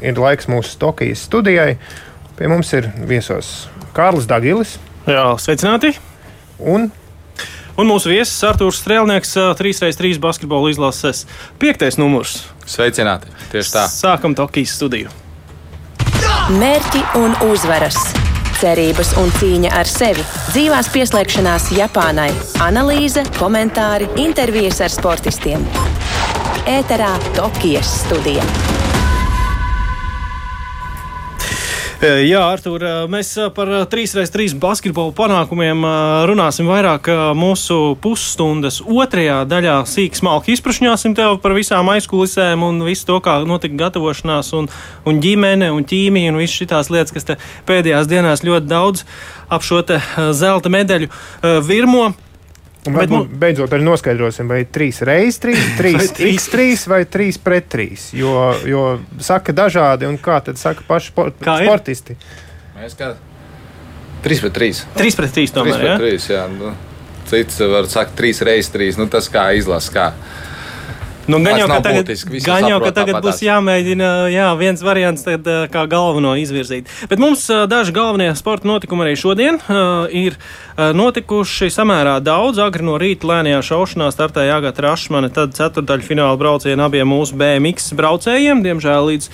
Ir laiks mūsu Tokijas studijai. Pie mums ir viesos Kārlis Dagilis. Jā, sveicināti! Un, un mūsu viesis Arthurs Strēlnieks, 3x3 basketbola izlases piektais numurs. Sveicināti! Tieši tā. Sākam Tokijas studiju. Mērķi un uzvaras, cerības un cīņa ar sevi, dzīvās pieslēgšanās Japānai, analīze, komentāri, intervijas ar sportistiem. Ēterā Tokijas studija. Jā, Artur, mēs par 3x3 basketbolu panākumiem runāsim vairāk mūsu pusstundas otrajā daļā. Sīk smalki izprašņāsim tev par visām aizkulisēm un visu to, kā notika gatavošanās un, un ģimene un ķīmija un visas šīs lietas, kas pēdējās dienās ļoti daudz ap šo zelta medaļu virmo. Un bet, nu, beidzot, arī noskaidrosim, vai trīs reizes trīs, trīs, trīs, trīs vai trīs pret trīs. Jo, jo saka dažādi, un kā tad saka paši sport, kā sportisti? Mēs kā 3 pret 3. 3 pret 3 tomēr. 3 pret 3, jā. Nu, cits var sakt 3 reizes 3. Nu, tas kā izlasa. Kā. Nu, gan jau, ka tagad, gan jau, ka tagad būs jāmēģina jā, viens variants tad, kā galveno izvirzīt. Bet mums daži galvenie sporta notikumi arī šodien uh, ir notikuši samērā daudz. Agri no rīta lēnajā šaušanā startēja Agata Rašmane, tad ceturdaļfināla brauciena abiem mūsu BMX braucējiem. Diemžēl līdz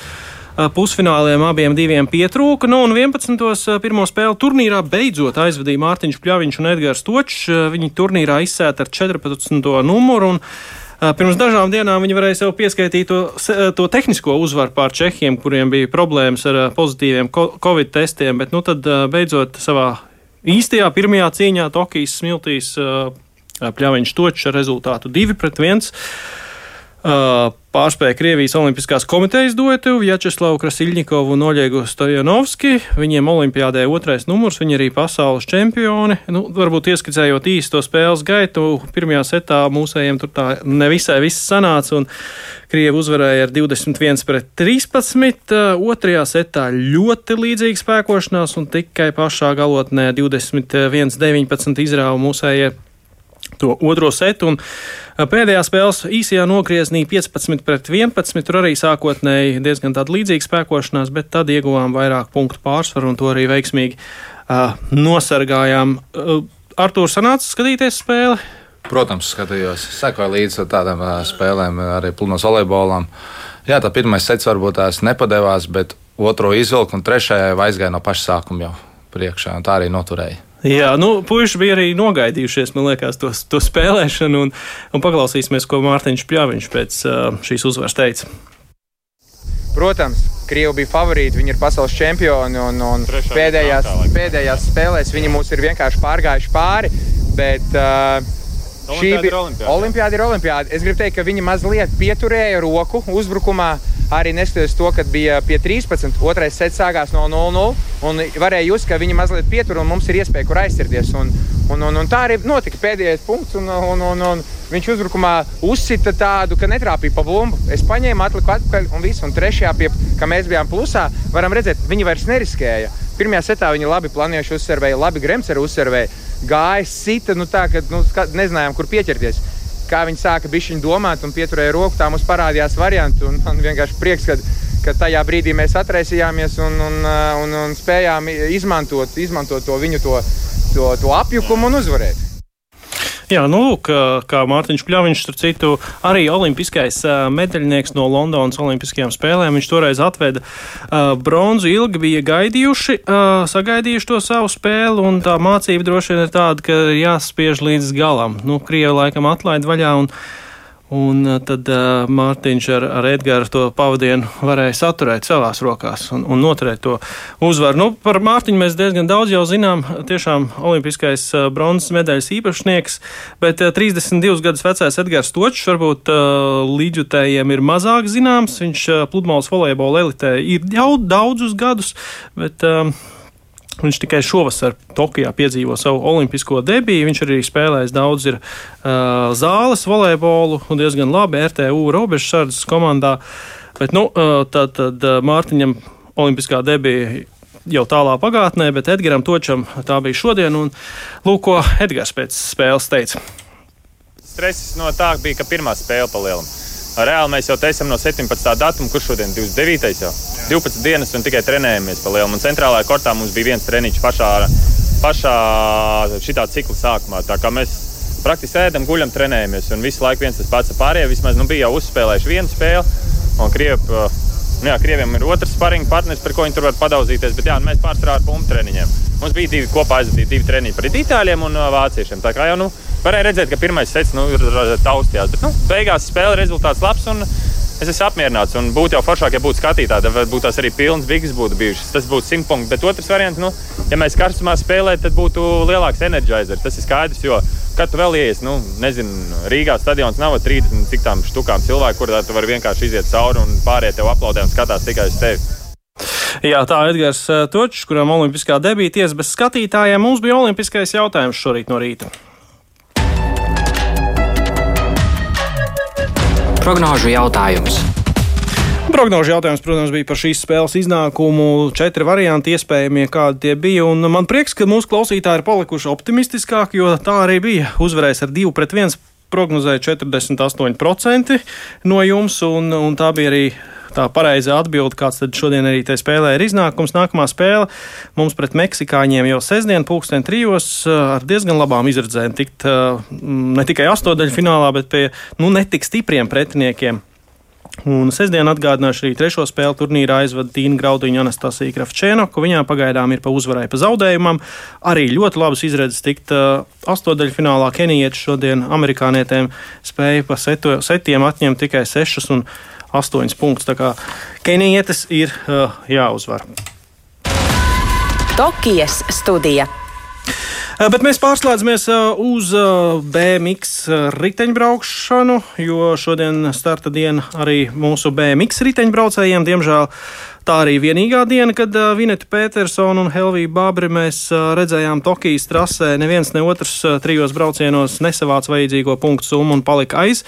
pusfināliem abiem diviem pietrūka. Nu, un 11. pirmo spēli turnīrā beidzot aizvadīja Mārtiņš Pļaviņš un Edgars Točs. Viņi turnīrā izsēta ar 14. numuru. Un, Pirms dažām dienām viņi varēja sev pieskaitīt to, to tehnisko uzvaru pār Čehiem, kuriem bija problēmas ar pozitīviem covid testiem, bet nu tad beidzot savā īstajā pirmajā cīņā Tokijas smiltīs Pļaviņš točs ar rezultātu 2 pret 1 pārspēja Krievijas Olimpiskās komitejas duetu Vjačeslavu Krasiļņikovu un Oļegu Stojanovski. Viņiem olimpiādē otrais numurs, viņi arī pasaules čempioni. Nu, varbūt ieskicējot īsti to spēles gaitu, pirmajā setā mūsējiem tur tā nevisai viss sanāca, un Krievi uzvarēja ar 21 pret 13. Otrajā setā ļoti līdzīga spēkošanās, un tikai pašā galotnē 21-19 izrāva mūsējie to otro setu. Un pēdējā spēles īsajā nogriezienī 15 pret 11. Tur arī sākotnēji diezgan līdzīga spēkošanās, bet tad ieguvām vairāk punktu pārsvaru un to arī veiksmīgi uh, nosargājām. Uh, Artūrs sanāca skatīties spēli? Protams, skatījos. Sekoju līdzi tādām uh, spēlēm, arī plūnos volejbolam. Jā, tā pirmā sets varbūt tās nepadevās, bet otro izvilku un trešajai aizgāja no paša sākuma jau priekšā, tā arī noturēja. Jā, nu, puiši bija arī nogaidījušies, man liekas, to, to spēlēšanu, un, un paklausīsimies, ko Mārtiņš Pļaviņš pēc uh, šīs uzvaras teica. Protams, Krievi bija favorīti, viņi ir pasaules čempioni, un, un pēdējās, pēdējās spēlēs viņi mūs ir vienkārši pārgājuši pāri. Bet, uh, Šī bija olimpiāda. Ir olimpiāda. Es gribu teikt, ka viņi mazliet pieturēja roku uzbrukumā. Arī neskatoties to, ka bija pie 13, otrais sets sākās no 0-0. Un varēja just, ka viņi mazliet pietur un mums ir iespēja, kur aizsirties. Un, un, un, un tā arī notika pēdējais punkts. Un, un, un, un viņš uzbrukumā uzsita tādu, ka netrāpīja pa bumbu. Es paņēmu, atliku atpakaļ un visu. Un trešajā, pie, kad mēs bijām plusā, varam redzēt, viņi vairs neriskēja. Pirmajā setā viņi labi planējuši uzsvervēja, labi Gremsera uzsvervēja, gāja sita, nu tā, ka nu, nezinājām, kur pieķerties. Kā viņi sāka bišķiņu domāt un pieturēja roku, tā mums parādījās varianti. Man vienkārši prieks, ka, ka tajā brīdī mēs atraisījāmies un, un, un, un spējām izmantot, izmantot to viņu to, to, to apjukumu un uzvarēt. Jā, nu, lūk, kā Mārtiņš Kļaviņš, starp citu, arī olimpiskais medaļnieks no Londonas Olimpiskajām spēlēm. Viņš toreiz atveda uh, bronzu, ilgi bija gaidījuši, uh, sagaidījuši to savu spēli, un tā mācība droši vien ir tāda, ka jāspiež līdz galam. Nu, Krievi laikam atlaid vaļā. Un, Un tad uh, Mārtiņš ar, ar Edgars to pavadienu varēja saturēt savās rokās un, un noturēt to uzvaru. Nu, par Mārtiņu mēs diezgan daudz jau zinām. Tiešām olimpiskais uh, bronzas medaļas īpašnieks, bet uh, 32 gadus vecais Edgars Točs varbūt līdzjutējiem ir mazāk zināms. Viņš pludmales volejbola elitē ir jau daudzus gadus, bet. Viņš tikai šovasar Tokijā piedzīvo savu olimpisko debiju. Viņš arī spēlējis daudz ir, uh, zāles volejbolu un diezgan labi RTU robežsardzes komandā. Bet, nu, uh, tad, tad Mārtiņam olimpiskā debija jau tālā pagātnē, bet Edgars Točam tā bija šodien. Un, lūk, ko Edgars pēc spēles teica. Stress no tā bija, ka pirmā spēle pa lielam. Reāli mēs jau te esam no 17. datuma, kurš šodien 29. jau 12 dienas un tikai trenējamies pa lielu. Un centrālajā kortā mums bija viens treniņš pašā, pašā šitā cikla sākumā. Tā kā mēs praktiski ēdam, guļam, trenējamies un visu laiku viens tas pats ar pārējiem. Vismaz nu, bija jau uzspēlējuši vienu spēli un Krievi. Nu jā, Krieviem ir otrs sparring partneris, par ko viņi tur var padauzīties. Bet jā, mēs pārstrādājam ar pumpu treniņiem. Mums bija divi kopā aizvadīti divi treniņi pret itāļiem un uh, vāciešiem. Tā kā jau nu, varēja redzēt, ka pirmais sets nu, ir taustījās. Bet nu, beigās spēle rezultāts labs. Es esmu apmierināts, un būtu jau foršāk, ja būtu skatītāji, tad būtu tās arī pilnas bigas būtu bijušas. Tas būtu simt punkti. Bet otrs variants, nu, ja mēs karstumā spēlējam, tad būtu lielāks enerģizers. Tas ir skaidrs, jo kad tu vēl ienāc, nu, nezinu, Rīgā stadions nav 30 cik tām štukām cilvēku, kur tu vari vienkārši iziet cauri un pārējie tev aplaudē un skatās tikai uz tevi. Jā, tā ir Edgars eh, Točs, kuram olimpiskā debīties bez skatītājiem. Mums bija olimpiskais jautājums šorīt no rīta. Prognožu jautājums. Prognožu jautājums, protams, bija par šīs spēles iznākumu. Četri varianti iespējamie, kādi tie bija. Un man prieks, ka mūsu klausītāji ir palikuši optimistiskāki, jo tā arī bija. Uzvarējis ar 2 pret 1, prognozēja 48% no jums, un, un tā bija arī tā pareizā atbilde, kāds tad šodien arī tajā spēlē ir iznākums. Nākamā spēle mums pret meksikāņiem jau sestdien, pulksten trijos, ar diezgan labām izredzēm tikt ne tikai astotdaļu finālā, bet pie nu, netik stipriem pretiniekiem. Un sestdien atgādināšu arī trešo spēli turnīrā aizvada Tīna Graudiņa Anastasija Krafčēnoku. Viņām pagaidām ir pa uzvarai pa zaudējumam. Arī ļoti labas izredzes tikt uh, astotdaļfinālā Kenijietis šodien amerikānietēm spēja pa seto, setiem atņemt tikai sešas un astoņas punktus. Tā kā Kenijietis ir uh, jāuzvar. Tokijas studija. Eh, bet mēs pārslēdzamies eh, uz BMX riteņbraukšanu, jo šodien starta diena arī mūsu BMX riteņbraucējiem. Diemžēl tā arī vienīgā diena, kad Vineta Petersona un Helvija Babri mēs redzējām Tokijas trasē. Neviens ne otrs trijos braucienos nesavāca vajadzīgo punktu summu un palika aiz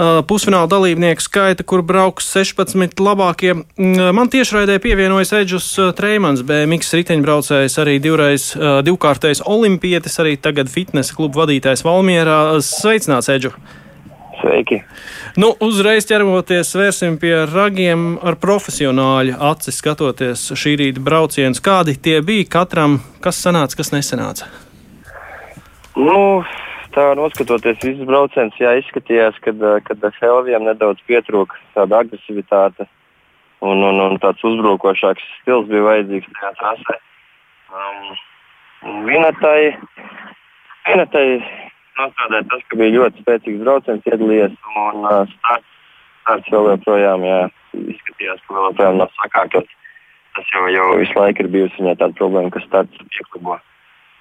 pusfināla dalībnieku skaita, kur brauks 16 labākie. Man tiešraidē pievienojas Edžus Treimans, BMX riteņbraucējs, arī divreiz divkārtais olimpietis, arī tagad fitnesa klubu vadītājs Valmierā. Sveicināts, Edžu! Sveiki! Nu, uzreiz ķeramoties, vērsim pie ragiem ar profesionāļu aci skatoties šī rīta braucienus. Kādi tie bija katram, kas sanāca, kas nesanāca? Nu, tā noskatoties visus braucienus, jā, izskatījās, ka Helvijam nedaudz pietrūka tāda agresivitāte un, un, un tāds uzbrukošāks stils bija vajadzīgs tajā trasē. Um, Vinetai, Vinetai nostrādāja tas, ka bija ļoti spēcīgs brauciens, iedalījies un uh, starts, starts vēl joprojām jā, izskatījās, ka vēl joprojām nav sakākts. Tas jau, jau visu laiku ir bijusi viņai tāda problēma, ka starts pieklubo.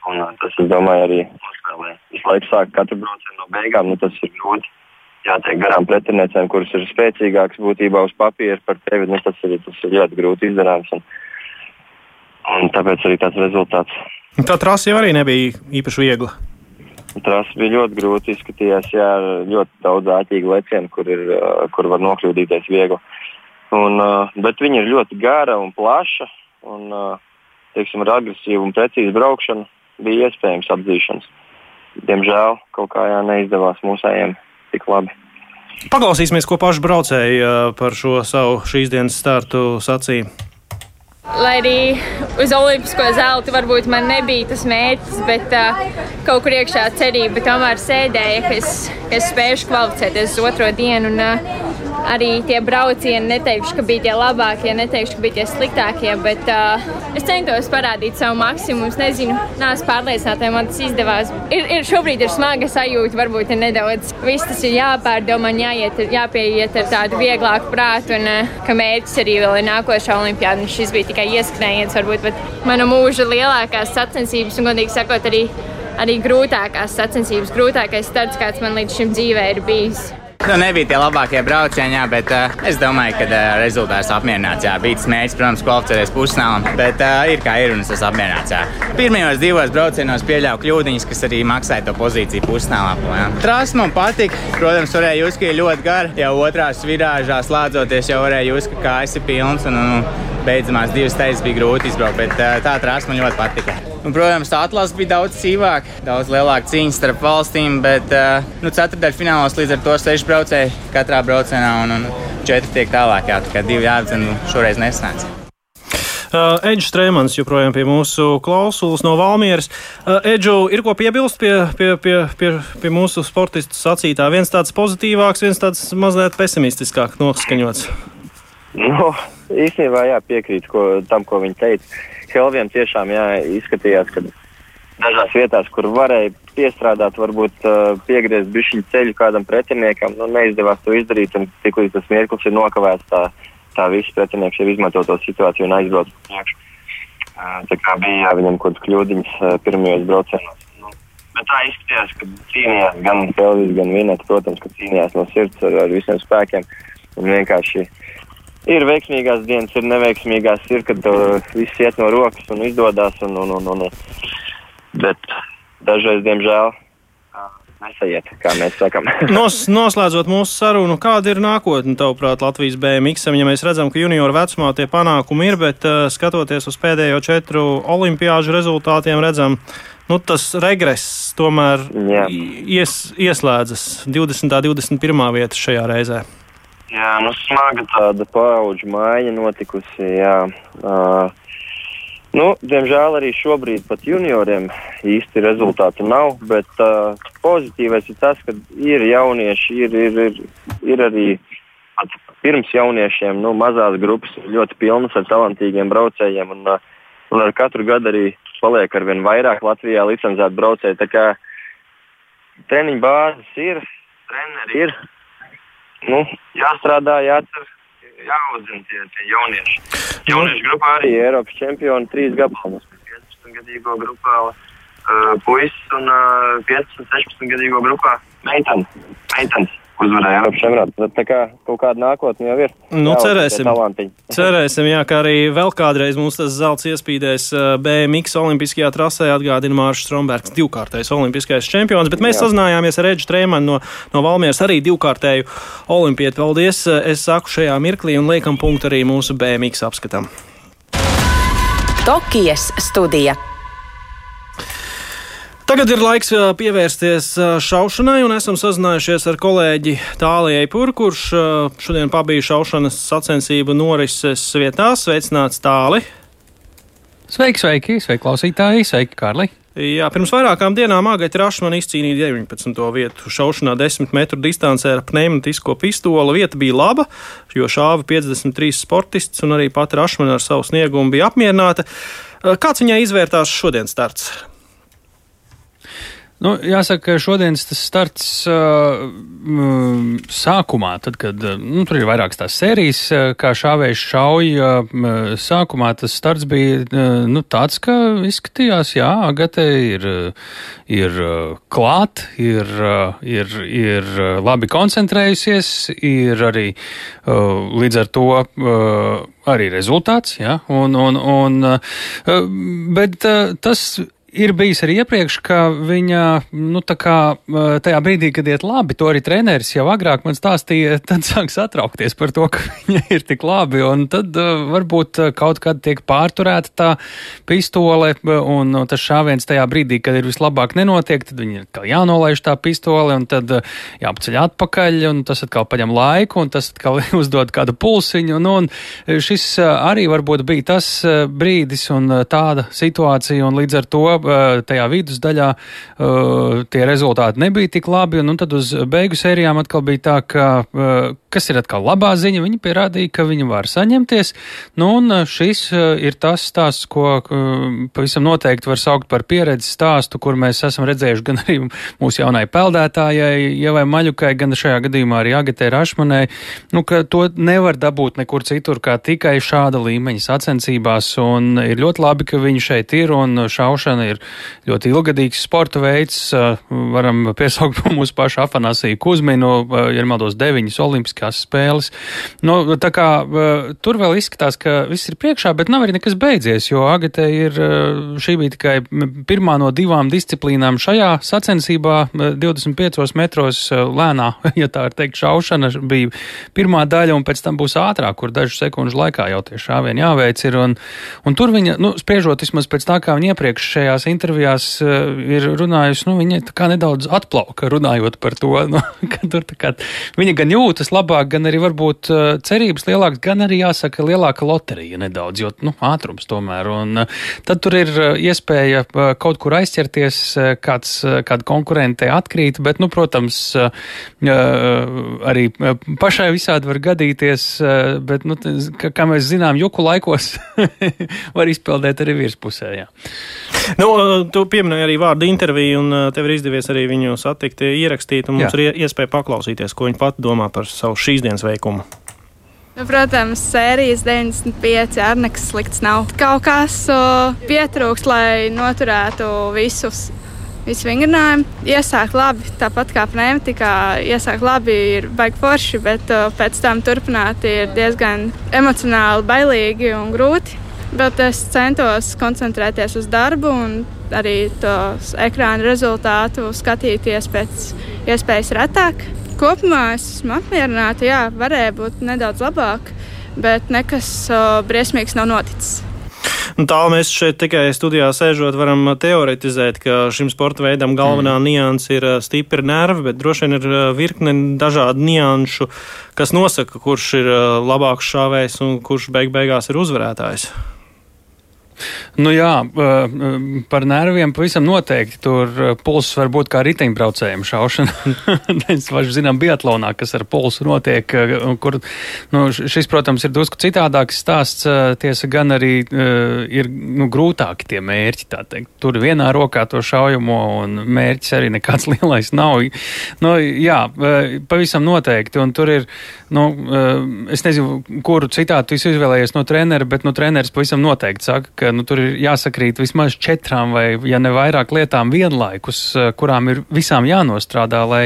Un, uh, tas, es domāju, arī nospēlē. Visu laiku sāk katru braucienu no beigām. Nu, tas ir grūti. Jātiek garām pretiniecēm, kuras ir spēcīgākas būtībā uz papīra par tevi. Nu, tas, ir, tas ir ļoti grūti izdarāms. Un, un tāpēc arī tāds rezultāts. Tā trasa jau arī nebija īpaši viegla. Tas bija ļoti grūti. Izskatījās, jā, ļoti daudz āķīgu lecienu, kur, ir, uh, kur var nokļūdīties viegli. Un, uh, bet viņa ir ļoti gara un plaša. Un, teiksim, ar agresīvu un precīzu braukšanu bija iespējams atzīšanas. Diemžēl kaut kā jā, neizdevās mūsējiem tik labi. Paklausīsimies, ko paši braucēji par šo savu šīs dienas startu sacīja. Lai arī uz olimpisko zelta varbūt man nebija tas mērķis, bet uh, kaut kur iekšā cerība tomēr sēdēja, ka es, ka es spēšu kvalificēties uz otro dienu. Un, uh, arī tie braucieni, neteikšu, ka bija tie labākie, neteikšu, ka bija tie sliktākie, bet uh, es centos parādīt savu maksimumu. Es nezinu, neesmu pārliecināta, vai man tas izdevās. Ir, ir šobrīd ir smaga sajūta, varbūt ir nedaudz. Viss tas ir jāpārdomā, jāiet, jāpieiet ar tādu vieglāku prātu, un uh, ka mērķis arī vēl ir nākošā olimpiāda. Šis bija tikai ieskrējiens, varbūt, bet mana mūža lielākās sacensības, un godīgi sakot, arī arī grūtākās sacensības, grūtākais starts, kāds man līdz šim dzīvē ir bijis. Nu, nebija tie labākie braucieni, jā, bet uh, es domāju, ka uh, rezultāts apmierināts. Jā, bija smēķis, protams, kvalificēties pusnālam, bet uh, ir kā ir un es esmu apmierināts. Jā. Pirmajos divos braucienos pieļāvu kļūdiņas, kas arī maksāja to pozīciju pusnālā. Trāsa man patika. Protams, varēja just, ka ir ļoti gara. Jau otrās virāžā slēdzoties, jau varēja just, ka kājas ir pilns un, un, un beidzamās divas teizes bija grūti izbraukt, bet uh, tā trāsa man ļoti patika. Un, protams, tā atlase bija daudz cīvāka, daudz lielāka cīņa starp valstīm, bet uh, nu, ceturdaļfinālos līdz ar to seši braucēji katrā braucienā un, un četri tiek tālāk. Jā, tā kā divi jāatdzen, šoreiz nesnāca. Uh, Edžers Strēmans joprojām pie mūsu klausulas no Valmieras. Uh, Edžu, ir ko piebilst pie, pie, pie, pie, pie mūsu sportistu sacītā? Viens tāds pozitīvāks, viens tāds mazliet pesimistiskāk noskaņots. Nu, īstenībā jā, piekrītu ko, tam, ko viņi teica. Helviem tiešām jā, izskatījās, ka dažās vietās, kur varēja piestrādāt, varbūt uh, piegriezt bišķiņu ceļu kādam pretiniekam, nu, neizdevās to izdarīt, un tiklīdz tas mirklis ir nokavēts, tā tā visi pretinieki jau izmanto to situāciju un aizbrauc uz priekšu. Tā kā bija jā, viņam kaut kādas kļūdiņas pirmajos braucienos. Nu, bet tā izskatījās, ka cīnījās gan Helvis, gan Vineta, protams, ka cīnījās no sirds ar, ar visiem spēkiem. Un vienkārši ir veiksmīgās dienas, ir neveiksmīgās, ir, kad uh, viss iet no rokas un izdodas. Un, un, un, un, bet dažreiz, diemžēl, nesaiet, kā mēs sakām. Nos, noslēdzot mūsu sarunu, kāda ir nākotne, tavuprāt, Latvijas BMX? Ja mēs redzam, ka junioru vecumā tie panākumi ir, bet uh, skatoties uz pēdējo četru olimpiāžu rezultātiem, redzam, nu, tas regress tomēr jā. ies, ieslēdzas 20. un 21. vieta šajā reizē. Jā, nu smaga tāda paudžu maiņa notikusi. Jā. Uh, Nu, diemžēl arī šobrīd pat junioriem īsti rezultātu nav, bet uh, pozitīvais ir tas, ka ir jaunieši, ir, ir, ir, ir arī pirms jauniešiem nu, mazās grupas ļoti pilnas ar talantīgiem braucējiem. Un, uh, un ar katru gadu arī paliek ar vien vairāk Latvijā licencētu braucēju. Treniņu bāzes ir, treneri ir. Nu, jāstrādā, jācer jāuzzina tie, tie jaunieši. Jauniešu grupā arī Eiropas čempioni trīs gabalus. 15 gadīgo grupā uh, puisis un uh, 15, 16 gadīgo grupā meitenes. Uzvarēja Eiropas čempionātā. Tā kā kaut kāda nākotne jau ir. Nu, jā, cerēsim. cerēsim, jā, ka arī vēl kādreiz mums tas zelts iespīdēs BMX olimpiskajā trasē atgādina Māršs Strombergs, divkārtais olimpiskais čempions, bet mēs jā. sazinājāmies ar Edžu Trēmanu no, no Valmieras arī divkārtēju olimpieti. Paldies, es saku šajā mirklī un liekam punktu arī mūsu BMX apskatam. Tokijas studija. Tagad ir laiks pievērsties šaušanai, un esam sazinājušies ar kolēģi Tālijai Pūru, kurš šodien pabija šaušanas sacensību norises vietā. Sveicināts Tāli! Sveiki, sveiki, sveiki klausītāji, sveiki, Kārli! Jā, pirms vairākām dienām Agaita Rašmana izcīnīja 19. vietu šaušanā 10 metru distancē ar pneumatisko pistoli. Vieta bija laba, jo šāva 53 sportists un arī pati Rašmana ar savu sniegumu bija apmierināta. Kāds viņai izvērtās šodienas starts? Nu, jāsaka, ka šodienas starts uh, sākumā, tad, kad nu, tur ir vairākas tās sērijas, kā šāvējs šauja, uh, sākumā tas starts bija uh, nu, tāds, ka izskatījās, jā, Agate ir, ir klāt, ir, ir, ir labi koncentrējusies, ir arī uh, līdz ar to. Uh, arī rezultāts, ja, un, un, un, bet tas ir bijis arī iepriekš, ka viņa, nu, tā kā tajā brīdī, kad iet labi, to arī treneris jau agrāk man stāstīja, tad sāk satraukties par to, ka viņa ir tik labi, un tad varbūt kaut kad tiek pārturēta tā pistole, un tas šāviens tajā brīdī, kad ir vislabāk nenotiek, tad viņa ir jānolaiž tā pistole, un tad jāpaceļ atpakaļ, un tas atkal paņem laiku, un tas atkal uzdod kādu pulsiņu, un, un šis arī varbūt bija tas brīdis un tāda situācija, un līdz ar to tajā vidusdaļā tie rezultāti nebija tik labi, un, un tad uz beigu sērijām atkal bija tā, ka, kas ir atkal labā ziņa, viņi pierādīja, ka viņi var saņemties, nu, un šis ir tas stāsts, ko pavisam noteikti var saukt par pieredzes stāstu, kur mēs esam redzējuši gan arī mūsu jaunai peldētājai, Ievai Maļukai, gan šajā gadījumā arī Agatē Rašmanai, nu, ka to nevar dabūt nekur citur, kā tikai šāda līmeņa sacensībās, un ir ļoti labi, ka viņi šeit ir, un šaušana ir ļoti ilgadīgs sporta veids. Varam piesaukt mūsu pašu Afanasiju Kuzminu, ja maldos deviņas olimpiskās spēles. Nu, tā kā tur vēl izskatās, ka viss ir priekšā, bet nav arī nekas beidzies, jo Agate ir šī bija tikai pirmā no divām disciplīnām šajā sacensībā 25 metros lēnā, ja tā var teikt, šaušana bija pirmā daļa, un pēc tam būs ātrāk, kur dažu sekundžu laikā jau tie šāvieni jāveic ir. Un, un tur viņa, nu, spriežot vismaz pēc tā, kā viņa iepriekšējās intervijās uh, ir runājusi, nu, viņa tā kā nedaudz atplauka runājot par to, nu, ka tur tā kā viņa gan jūtas labāk, gan arī varbūt uh, cerības lielākas, gan arī jāsaka lielāka loterija nedaudz, jo, nu, ātrums tomēr. Un uh, tad tur ir iespēja kaut kur aizķerties, kāds, kāda konkurente atkrīt, bet, nu, protams, arī pašai visādi var gadīties, bet, nu, kā mēs zinām, juku laikos var izpildīt arī virspusē. Jā. Nu, tu pieminēji arī vārdu interviju, un tev ir izdevies arī viņu satikt, ierakstīt, un mums jā. ir iespēja paklausīties, ko viņa pati domā par savu šīs dienas veikumu. Nu, protams, sērijas 95 ar nekas slikts nav. Kaut kas uh, pietrūks, lai noturētu visus visu vingrinājumu. Iesāk labi, tāpat kā pneimatikā, iesāk labi, ir baigi forši, bet uh, pēc tam turpināt ir diezgan emocionāli bailīgi un grūti. Bet es centos koncentrēties uz darbu un arī tos ekrāna rezultātu skatīties pēc iespējas retāk. Kopumā esmu apmierināta, jā, varēja būt nedaudz labāk, bet nekas uh, briesmīgs nav noticis. Nu, tā mēs šeit tikai studijā sēžot, varam teoretizēt, ka šim sporta veidam galvenā mm. nianses ir stipri nervi, bet droši vien ir virkne dažādu nianšu, kas nosaka, kurš ir labāks šāvējs un kurš beig beigās ir uzvarētājs. Nu jā, par nerviem pavisam noteikti. Tur pulss var būt kā riteņbraucējiem šaušana. Mēs paši zinām biatlonā, kas ar pulsu notiek, kur nu, šis, protams, ir drusku citādāks stāsts. Tiesa gan arī ir nu, grūtāki tie mērķi. Tur vienā rokā to šaujamo un mērķis arī nekāds lielais nav. Nu, jā, pavisam noteikti. Un tur ir, nu, es nezinu, kuru citātu tu izvēlējies no trenera, bet no treneris pavisam noteikti saka, ka nu, tur ir jāsakrīt vismaz četrām vai, ja ne vairāk lietām vienlaikus, eh, kurām ir visām jānostrādā, lai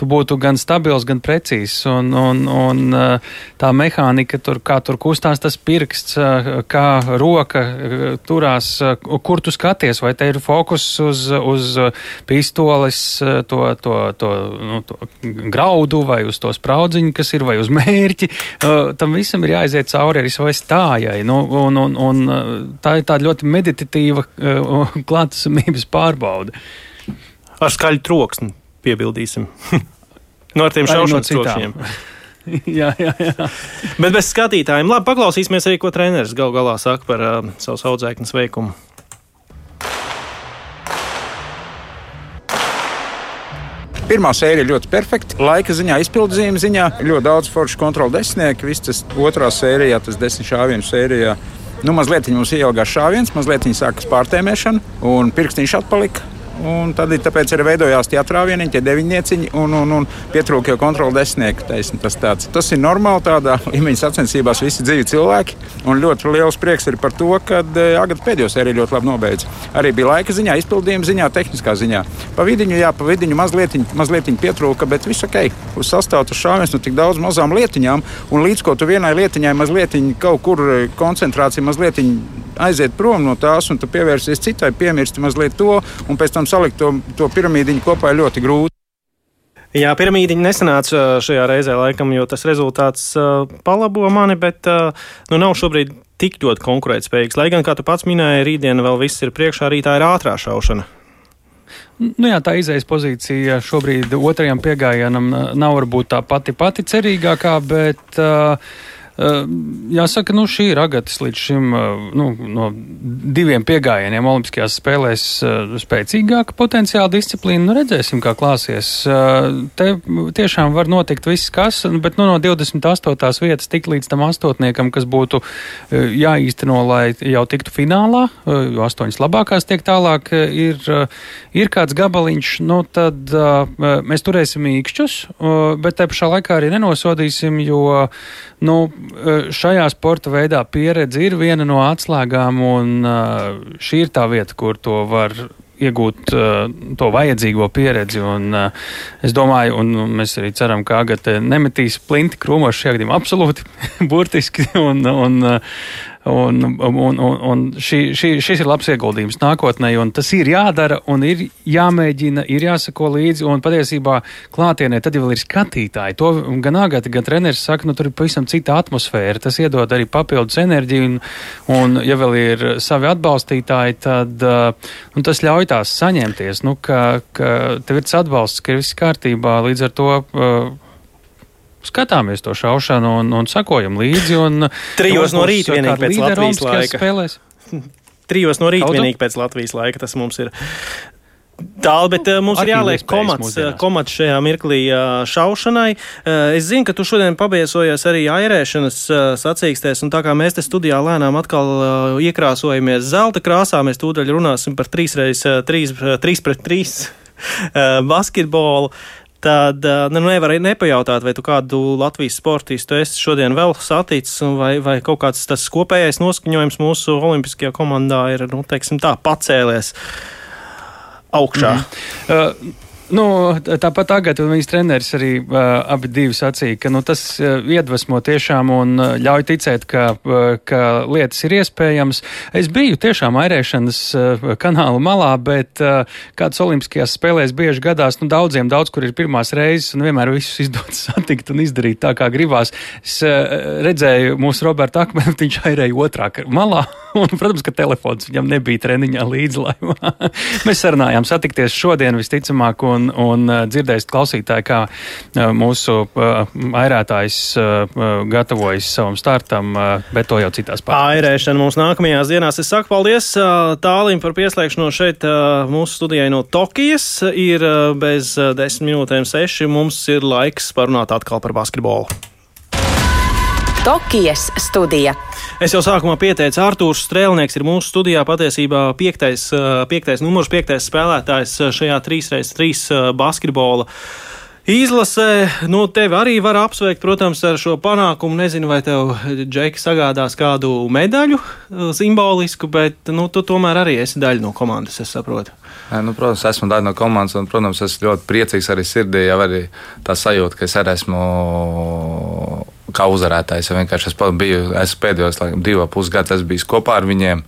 tu būtu gan stabils, gan precīzs. Un, un, un eh, tā mehānika, tur, kā tur kustās tas pirksts, eh, kā roka turās, kur tu skaties, vai te ir fokus uz, uz pistoles, to, to, to, nu, to graudu vai uz to spraudziņu, kas ir, vai uz mērķi. Tam visam ir jāiziet cauri arī savai stājai. Nu, un, un, un, tā ir tāda ļoti meditatīva klātesamības pārbaude. Ar skaļu troksni piebildīsim. no ar tiem šaušanas no trokšņiem. jā, jā, jā. Bet bez skatītājiem. Labi, paklausīsimies arī, ko treneris gal galā saka par uh, savu audzēknes veikumu. Pirmā sērija ļoti perfekta. Laika ziņā, izpildījuma ziņā ļoti daudz foršu kontrolu desmitnieku. Viss tas otrā sērijā, tas desmit šāvienu sērijā Nu, mazliet mums ieilgās šāviens, mazliet sākas pārtēmēšana, un pirkstiņš atpalika. Tad tāpēc arī veidojās tie atrāvieni, tie deviņnieciņi un, un, un pietrūka jau kontrola desmitnieku. Taisn, tas, tāds. tas ir normāli tādā līmeņa sacensībās, visi dzīvi cilvēki. Un ļoti liels prieks ir par to, ka eh, Agata pēdējo sēriju ļoti labi nobeidza. Arī bija laika ziņā, izpildījuma ziņā, tehniskā ziņā. Pa vidiņu, jā, pa vidiņu mazliet, mazliet pietrūka, bet viss ok. Uz sastāvā tas šāviens no tik daudz mazām lietiņām, un līdz ko tu vienai lietiņai mazliet kaut kur eh, koncentrācija mazliet aiziet prom no tās un pievērsies citai, piemirsti mazliet to, un pēc tam salikt to, to piramīdiņu kopā ir ļoti grūti. Jā, piramīdiņa nesanāca šajā reizē, laikam, jo tas rezultāts uh, palabo mani, bet uh, nu, nav šobrīd tik ļoti konkurētspējīgs. Lai gan, kā tu pats minēji, rītdiena vēl viss ir priekšā, arī tā ir ātrā šaušana. Nu jā, tā izējas pozīcija šobrīd otrajam piegājienam nav varbūt tā pati pati cerīgākā, bet uh, Jāsaka, nu, šī ir agatis līdz šim nu, no diviem piegājieniem Olimpiskajās spēlēs spēcīgāka potenciāla disciplīna. Nu, redzēsim, kā klāsies. Te tiešām var notikt viss, kas, bet nu, no 28. vietas tik līdz tam astotniekam, kas būtu jāīsteno, lai jau tiktu finālā, jo astoņas labākās tiek tālāk, ir, ir kāds gabaliņš, nu, tad mēs turēsim īkšķus, bet te pašā laikā arī nenosodīsim, jo, nu, šajā sporta veidā pieredze ir viena no atslēgām, un šī ir tā vieta, kur to var iegūt uh, to vajadzīgo pieredzi. Un, uh, es domāju, un mēs arī ceram, ka Agate nemetīs plinti krūmos šajā gadījumā absolūti burtiski. Un, un, uh, Un, un, un, un šī, šī, šis ir labs ieguldījums nākotnē, un tas ir jādara, un ir jāmēģina, ir jāsako līdzi. Un patiesībā klātienē tad jau ir skatītāji. To gan Agata, gan treneris saka, nu tur ir pavisam cita atmosfēra. Tas iedod arī papildus enerģiju, un, un ja vēl ir savi atbalstītāji, tad nu, tas ļauj tās saņemties. Nu, ka, ka tev ir tas atbalsts, ka ir viss kārtībā. Līdz ar to skatāmies to šaušanu un, un sakojam līdzi. Un, Trijos no rīta vienīgi pēc Latvijas laika. Spēlēs. Trijos no rīta vienīgi pēc Latvijas laika tas mums ir. Tālu, bet uh, mums ir jāliek komats, komats šajā mirklī uh, šaušanai. Es zinu, ka tu šodien pabiesojies arī airēšanas sacīkstēs, un tā kā mēs te studijā lēnām atkal iekrāsojamies zelta krāsā, mēs tūdaļ runāsim par 3 3 pret 3 uh, basketbolu. Tad nu, nevar arī nepajautāt, vai tu kādu Latvijas sportistu esi šodien vēl saticis, vai, vai kaut kāds tas kopējais noskaņojums mūsu olimpiskajā komandā ir, nu, teiksim tā, pacēlies augšā. Mm. Uh, Nu, tāpat tagad viņas treneris arī uh, abi divi sacīja, ka nu, tas uh, iedvesmo tiešām un uh, ļauj ticēt, ka, uh, ka lietas ir iespējamas. Es biju tiešām airēšanas uh, kanāla malā, bet uh, kādas olimpiskajās spēlēs bieži gadās, nu, daudziem daudz, kur ir pirmās reizes un vienmēr visus izdodas satikt un izdarīt tā, kā gribās. Es uh, redzēju mūsu Robertu Akmenu, viņš airēja otrā malā. Un, protams, ka telefons viņam nebija treniņā līdzi. Mēs sarunājām satikties šodien visticamāk. Un un, uh, dzirdēsiet klausītāji, kā uh, mūsu uh, airētājs gatavojas savam startam, bet to jau citās pārējās. Airēšana mums nākamajās dienās. Es saku paldies Tālim par pieslēgšanos šeit mūsu studijai no Tokijas. Ir bez desmit minūtēm seši. Mums ir laiks parunāt atkal par basketbolu. Tokijas studija. Es jau sākumā pieteicu, Arthurs Strēlnieks ir mūsu studijā patiesībā piektais, piektais numurs, piektais spēlētājs šajā 3x3 basketbola. Izlasē, nu, tevi arī var apsveikt, protams, ar šo panākumu. Nezinu, vai tev, Džeki, sagādās kādu medaļu simbolisku, bet, nu, tu tomēr arī esi daļa no komandas, es saprotu. Nu, protams, esmu daļa no komandas, un, protams, esmu ļoti priecīgs arī sirdī, jau arī tā sajūta, ka es arī esmu kā uzvarētājs. Ja vienkārši es biju, es pēdējos laikam, divus pusgadus biju kopā ar viņiem.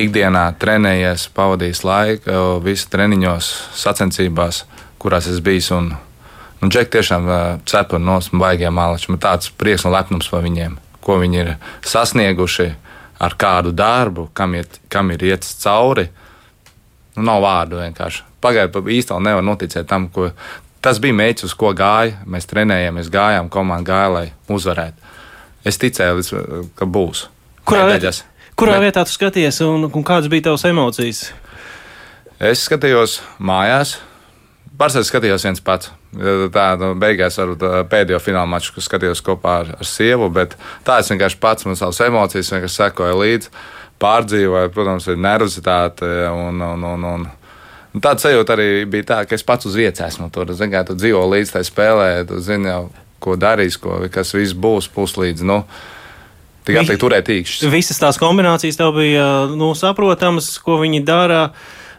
Ikdienā trenējies, pavadījis laiku, visu treniņos, sacensībās, kurās es biju. Un, un Džek tiešām cepura no baigiem mālačiem. Tāds prieks un lepnums par viņiem, ko viņi ir sasnieguši ar kādu darbu, kam ir, kam ir iet cauri. Nu, nav vārdu vienkārši. Pagaidā īstenībā nevar noticēt tam, ko, Tas bija mērķis, uz ko gāja. Mēs trenējāmies, gājām, komanda gāja, lai uzvarētu. Es ticēju, ka būs. Kurā, vietā, kurā Bet, vietā tu skaties un, un kādas bija tavas emocijas? Es skatījos mājās. Pārsvarā skatījos viens pats. Tā nu, beigās varbūt pēdējo fināla maču, ko skatījos kopā ar, ar sievu. Bet tā es vienkārši pats man savas emocijas sekoju līdzi, pārdzīvoju. Protams, ir nervozitāte un, un, un, un Un tāda sajūta arī bija tā, ka es pats uz vietas esmu tur. Zini, kā tu dzīvo līdz tai spēlē, tu zini jau, ko darīs, ko, kas viss būs puslīdz. Nu, Tikai tā turēt īkšķi. Visas tās kombinācijas tev bija nu, saprotamas, ko viņi dara.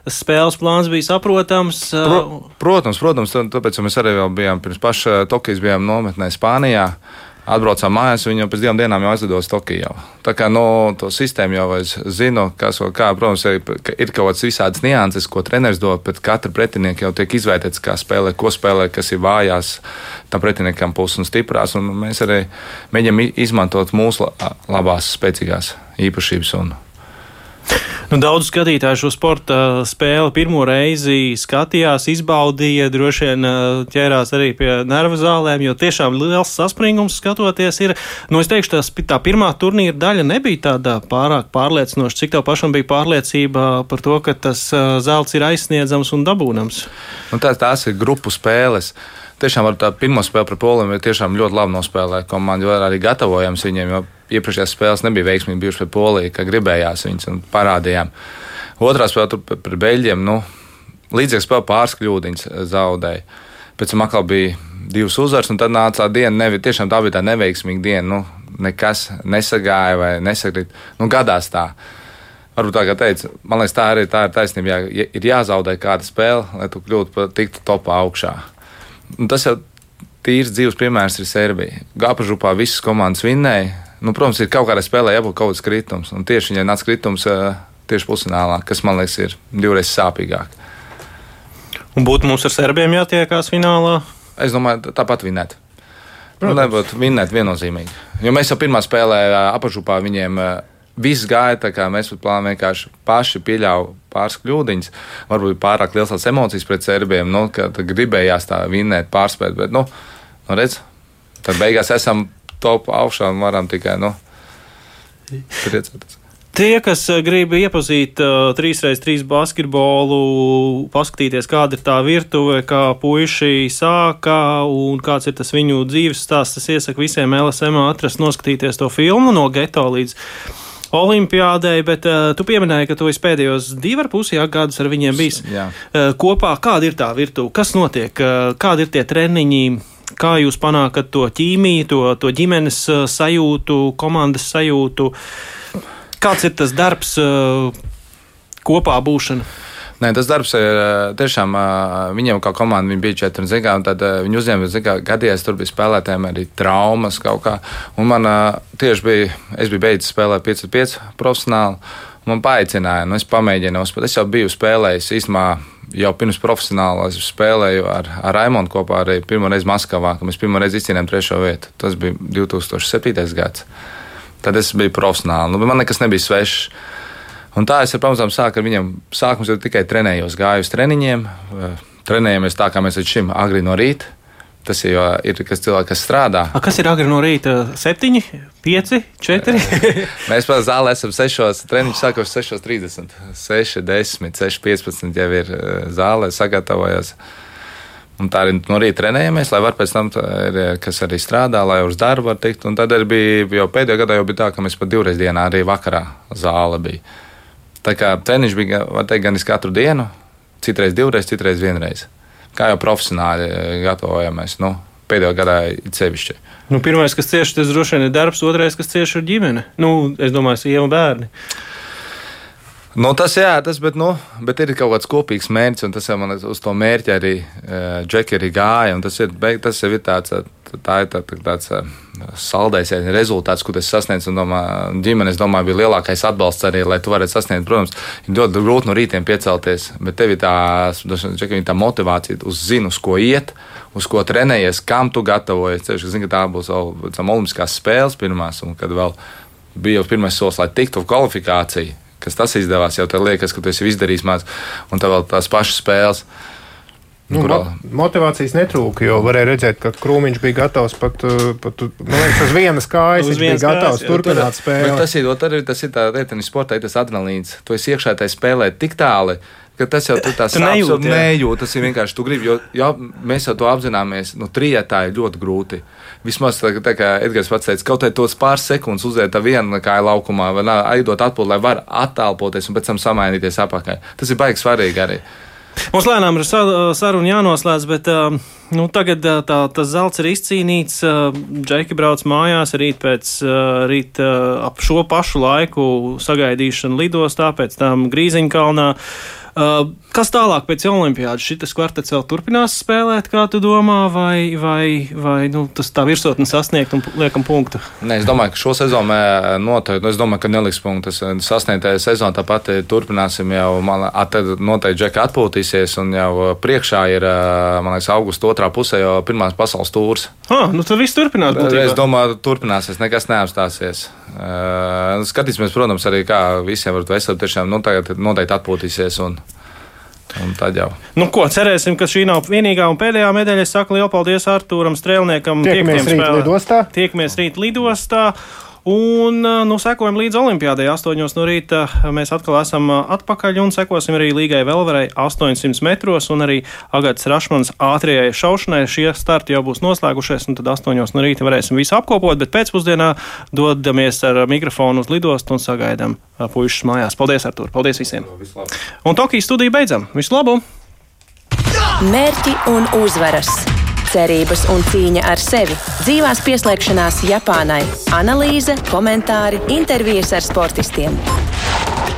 Spēles plāns bija saprotams. Pro, protams, protams, tāpēc mēs arī bijām pirms paša Tokijas bijām nometnē Spānijā. Atbraucām mājās, viņa pēc divām dienām jau aizlidos Tokijā. Tā kā no nu, to sistēmu jau es zinu, kas un kā. Protams, ir, ir kaut kādas visādas nianses, ko treneris dod, bet katra pretinieka jau tiek izvērtēts, kā spēlē, ko spēlē, kas ir vājās tam pretiniekam puses un stiprās. Un mēs arī mēģinām izmantot mūsu labās, spēcīgās īpašības. Un, Nu, daudz skatītāju šo sporta spēli pirmo reizi skatījās, izbaudīja, droši vien ķērās arī pie nervu zālēm, jo tiešām liels saspringums skatoties ir. Nu, es teikšu, tas, tā pirmā turnīra daļa nebija tāda pārāk pārliecinoša. Cik tev pašam bija pārliecība par to, ka tas zelts ir aizsniedzams un dabūnams? Nu, tās, tās ir grupu spēles tiešām ar tā pirmo spēli pret Poliju tiešām ļoti labi nospēlēja komanda, jo arī gatavojams viņiem. Jo iepriekšējās spēles nebija veiksmīgi bijušas pret Poliju, kā gribējās viņas un parādījām. Otrā spēle pret Beļģiem, nu, līdzīga spēle pāris kļūdiņas zaudēja. Pēc tam atkal bija divas uzvaras, un tad nāca tā diena, nevi, tiešām tā bija tā neveiksmīga diena. Nu, nekas nesagāja vai nesakrīt. Nu, gadās tā. Varbūt tā kā teica, man liekas, tā arī tā ir taisnība. Jā, ir jāzaudē kāda spēle, lai tu kļūtu par tiktu topā augšā. Un tas jau tīrs dzīves piemērs ir Serbija. Gāpažupā visas komandas vinnēja. Nu, protams, ir kaut kādā spēlē jābūt kaut kāds kritums. Un tieši viņai nāca kritums tieši pusfinālā, kas man liekas ir divreiz sāpīgāk. Un būtu mums ar serbiem jātiekās finālā? Es domāju, tāpat vinnēt. Nu, nebūtu vinnēt viennozīmīgi. Jo mēs jau pirmā spēlē apakšupā viņiem viss gāja tā, kā mēs plānojam, vienkārši paši pieļāvām pāris kļūdiņas. Varbūt pārāk liels tās emocijas pret serbiem, nu, ka gribējās tā vinnēt, pārspēt. Bet, nu, nu redz, tad beigās esam top augšā un varam tikai, nu, priecāties. Tie, kas eh, grib iepazīt uh, 3x3 basketbolu, paskatīties, kāda ir tā virtuve, kā puiši sāka un kāds ir tas viņu dzīves stāsts, es iesaku visiem LSM atrast, noskatīties to filmu no geto līdz Olimpiādai, bet uh, tu pieminēji, ka tu esi pēdējos divi ar pusi gadus ar viņiem bijis uh, kopā. Kāda ir tā virtuve? Kas notiek? Uh, kādi ir tie treniņi? Kā jūs panākat to ķīmiju, to, to ģimenes uh, sajūtu, komandas sajūtu? Kāds ir tas darbs, uh, kopā būšana? Nē, tas darbs ir tiešām viņiem, kā komanda, viņi bija četri. Zikā, tad viņi uzņēma, ka gadījās tur bija spēlētājiem arī traumas kaut kā. Un man tieši bija, es biju beidzis spēlēt 5-5 profesionāli. Man paaicināja, nu es pamēģinu, es jau biju spēlējis īstenībā jau pirms profesionāli es spēlēju ar, ar Raimonu kopā arī pirmo reizi Maskavā, kad mēs pirmo reizi izcīnījām trešo vietu. Tas bija 2007. gads. Tad es biju profesionāli. Nu, man nekas nebija svešs. Un tā es ar pamazām sāku ar viņiem. Sākums jau tikai trenējos, gāju uz treniņiem. Trenējamies tā, kā mēs līdz šim agri no rīta. Tas jau ir kas cilvēks, kas strādā. A, kas ir agri no rīta? 7, 5, 4. Mēs pēc zālē esam 6. Treniņš sākās 6.30, 6, 10, 6, 15 jau ir zālē sagatavojas. Un tā arī no rīta trenējamies, lai var pēc tam, ir, kas arī strādā, lai uz darbu var tikt. Un tad arī bija, jau pēdējā gadā jau bija tā, ka mēs pat divreiz dienā arī vakarā zāle bija. Tā kā treniņš bija teikt, gan katru dienu, citreiz divreiz, citreiz vienreiz. Kā jau profesionāli gatavojamies. Nu, pēdējā gadā ir sevišķi. Nu, pirmais, kas cieši, tas droši vien ir darbs, otrais, kas cieši ir ģimene. Nu, es domāju, sieva un bērni. Nu, tas, jā, tas bet, nu, bet ir kaut kāds kopīgs mērķis, un tas jau man uz to mērķi arī uh, Džeki arī gāja. Tas ir, tas jau ir tāds, tā ir tā, tāds uh, saldais rezultāts, ko tas sasniedz. Un, domā, ģimenes, domāju, bija lielākais atbalsts arī, lai tu varētu sasniegt. Protams, ir ļoti grūti no rītiem piecelties, bet tev ir tā, Džeki, tā motivācija, uz zinu, uz ko iet, uz ko trenējies, kam tu gatavojies. Ceļš, zini, ka tā būs vēl olimpiskās spēles pirmās, un kad vēl bija jau pirmais solis, lai tiktu kvalifikācija kas tas izdevās, jau tad liekas, ka tu esi izdarījis maz, un tā vēl tās pašas spēles. Nu, kurā... motivācijas netrūka, jo varēja redzēt, ka Krūmiņš bija gatavs pat, uh, pat liekas, uz vienas kājas. viņš bija gatavs turpināt spēli. Tas ir, arī, tas ir tā lieta, sportā ir tas adrenalīns. Tu esi iekšā tajā spēlē tik tālu, ka tas jau tā sajūta nejūt. Tas ir vienkārši tu gribi, jo jā, mēs jau to apzināmies. Nu, trijotā ir ļoti grūti. Vismaz tā, tā kā Edgars pats teica, kaut kādā tos pāris sekundes uziet vienu kāju laukumā, vai aidot atpūtu, lai var attālpoties un pēc tam samainīties apakaļ. Tas ir baigi svarīgi arī. Mums lēnām ir saruna jānoslēdz, bet nu, tagad tā, tas zelts ir izcīnīts. Džeki brauc mājās rīt pēc rīt ap šo pašu laiku sagaidīšana lidostā, pēc tam Grīziņkalnā. Uh, kas tālāk pēc Olimpiādas? Šis kvartets vēl turpinās spēlēt, kā tu domā, vai, vai, vai nu, tas tā virsotne sasniegt un liekam punktu? Nē, es domāju, ka šo sezonu noteikti, es domāju, ka neliks punktus. Sasniegtajā sezonā tāpat turpināsim jau, man noteikti Džeka atpūtīsies un jau priekšā ir, man liekas, augusta otrā pusē jau pirmās pasaules tūrs. Ah, nu tad viss turpinās. Būtībā. Es domāju, turpināsies, nekas neapstāsies. Skatīsimies, protams, arī kā visiem var veselību tiešām nu, noteikti atpūtīsies. Un, Un tad jau. Nu, ko cerēsim, ka šī nav vienīgā un pēdējā medaļa. Es saku lielu paldies Artūram Strēlniekam. Tiekamies rīt lidostā. Tiekamies rīt lidostā. Un nu, sekojam līdz Olimpijādei. 8 no rīta mēs atkal esam atpakaļ un sekosim arī Līgai Velverai 800 metros un arī Agatas Rašmanas ātrajai šaušanai. Šie starti jau būs noslēgušies, un tad 8 no rīta varēsim visu apkopot, bet pēcpusdienā dodamies ar mikrofonu uz lidostu un sagaidām puikas mājās. Paldies, Artur! Paldies visiem! Un Tokijas studiju beidzam! Visu labu! Mērķi un uzvaras! Cerības un cīņa ar sevi, dzīvās pieslēgšanās Japānai, analīze, komentāri, intervijas ar sportistiem.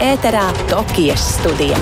Ēterā Tokijas studija.